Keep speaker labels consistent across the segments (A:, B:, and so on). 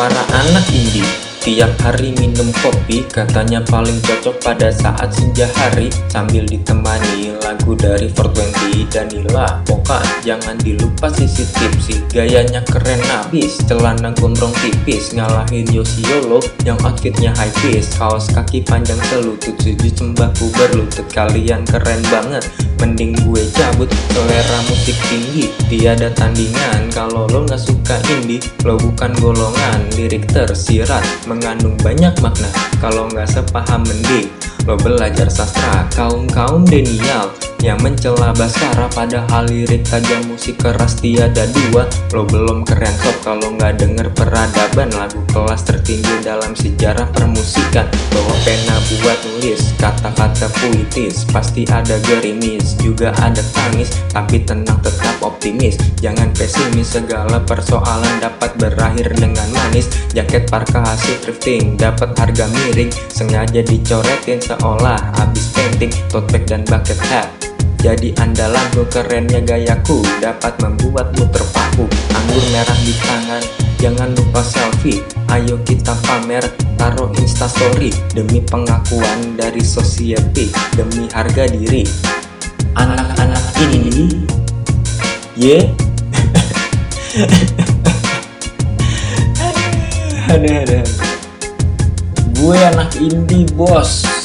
A: Para anak indie Tiap hari minum kopi Katanya paling cocok pada saat senja hari Sambil ditemani lagu dari 420 Danila Poka. Jangan dilupa sisi tipsi Gayanya keren abis. Celana gondrong tipis Ngalahin Yosiolo yang outfitnya high piece. Kaos kaki panjang selutut Sujud sembahku berlutut Kalian keren banget Mending gue cabut selera musik tinggi Tiada tandingan. Kalau lo gak suka indie Lo bukan golongan. Lirik tersirat mengandung banyak makna. Kalau nggak sepaham mending Lo belajar sastra. Kaum-kaum denial yang mencela Baskara Padahal lirik tajam musik keras tiada dua. Lo belum keren sob kalau nggak denger peradaban. Lagu kelas tertinggi dalam sejarah permusikan. Bawa pena buat nulis kata-kata puitis. Pasti ada gerimis juga ada tangis. Tapi tenang tetap optimis. Jangan pesimis segala persoalan dapat berakhir dengan manis. Jaket parka hasil thrifting dapat harga miring. Sengaja dicoretin seolah habis painting. Tote bag dan bucket hat jadi andalanku kerennya gayaku. Dapat membuatmu terpaku. Anggur merah di tangan. Jangan lupa selfie. Ayo kita pamer Taruh instastory Demi pengakuan dari society. Demi harga diri. Anak-anak ini. Ye? Aduh, aduh. Gue anak indie bos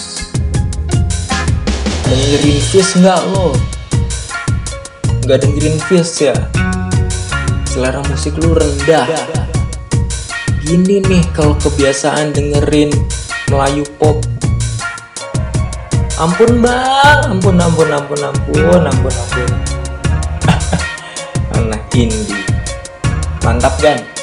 A: dengerin Fish nggak lo? Nggak dengerin Fish ya? Selera musik lu rendah. Gini nih kalau kebiasaan dengerin Melayu pop. Ampun bang, ampun ampun ampun ampun ampun ampun. Anak indie, mantap kan?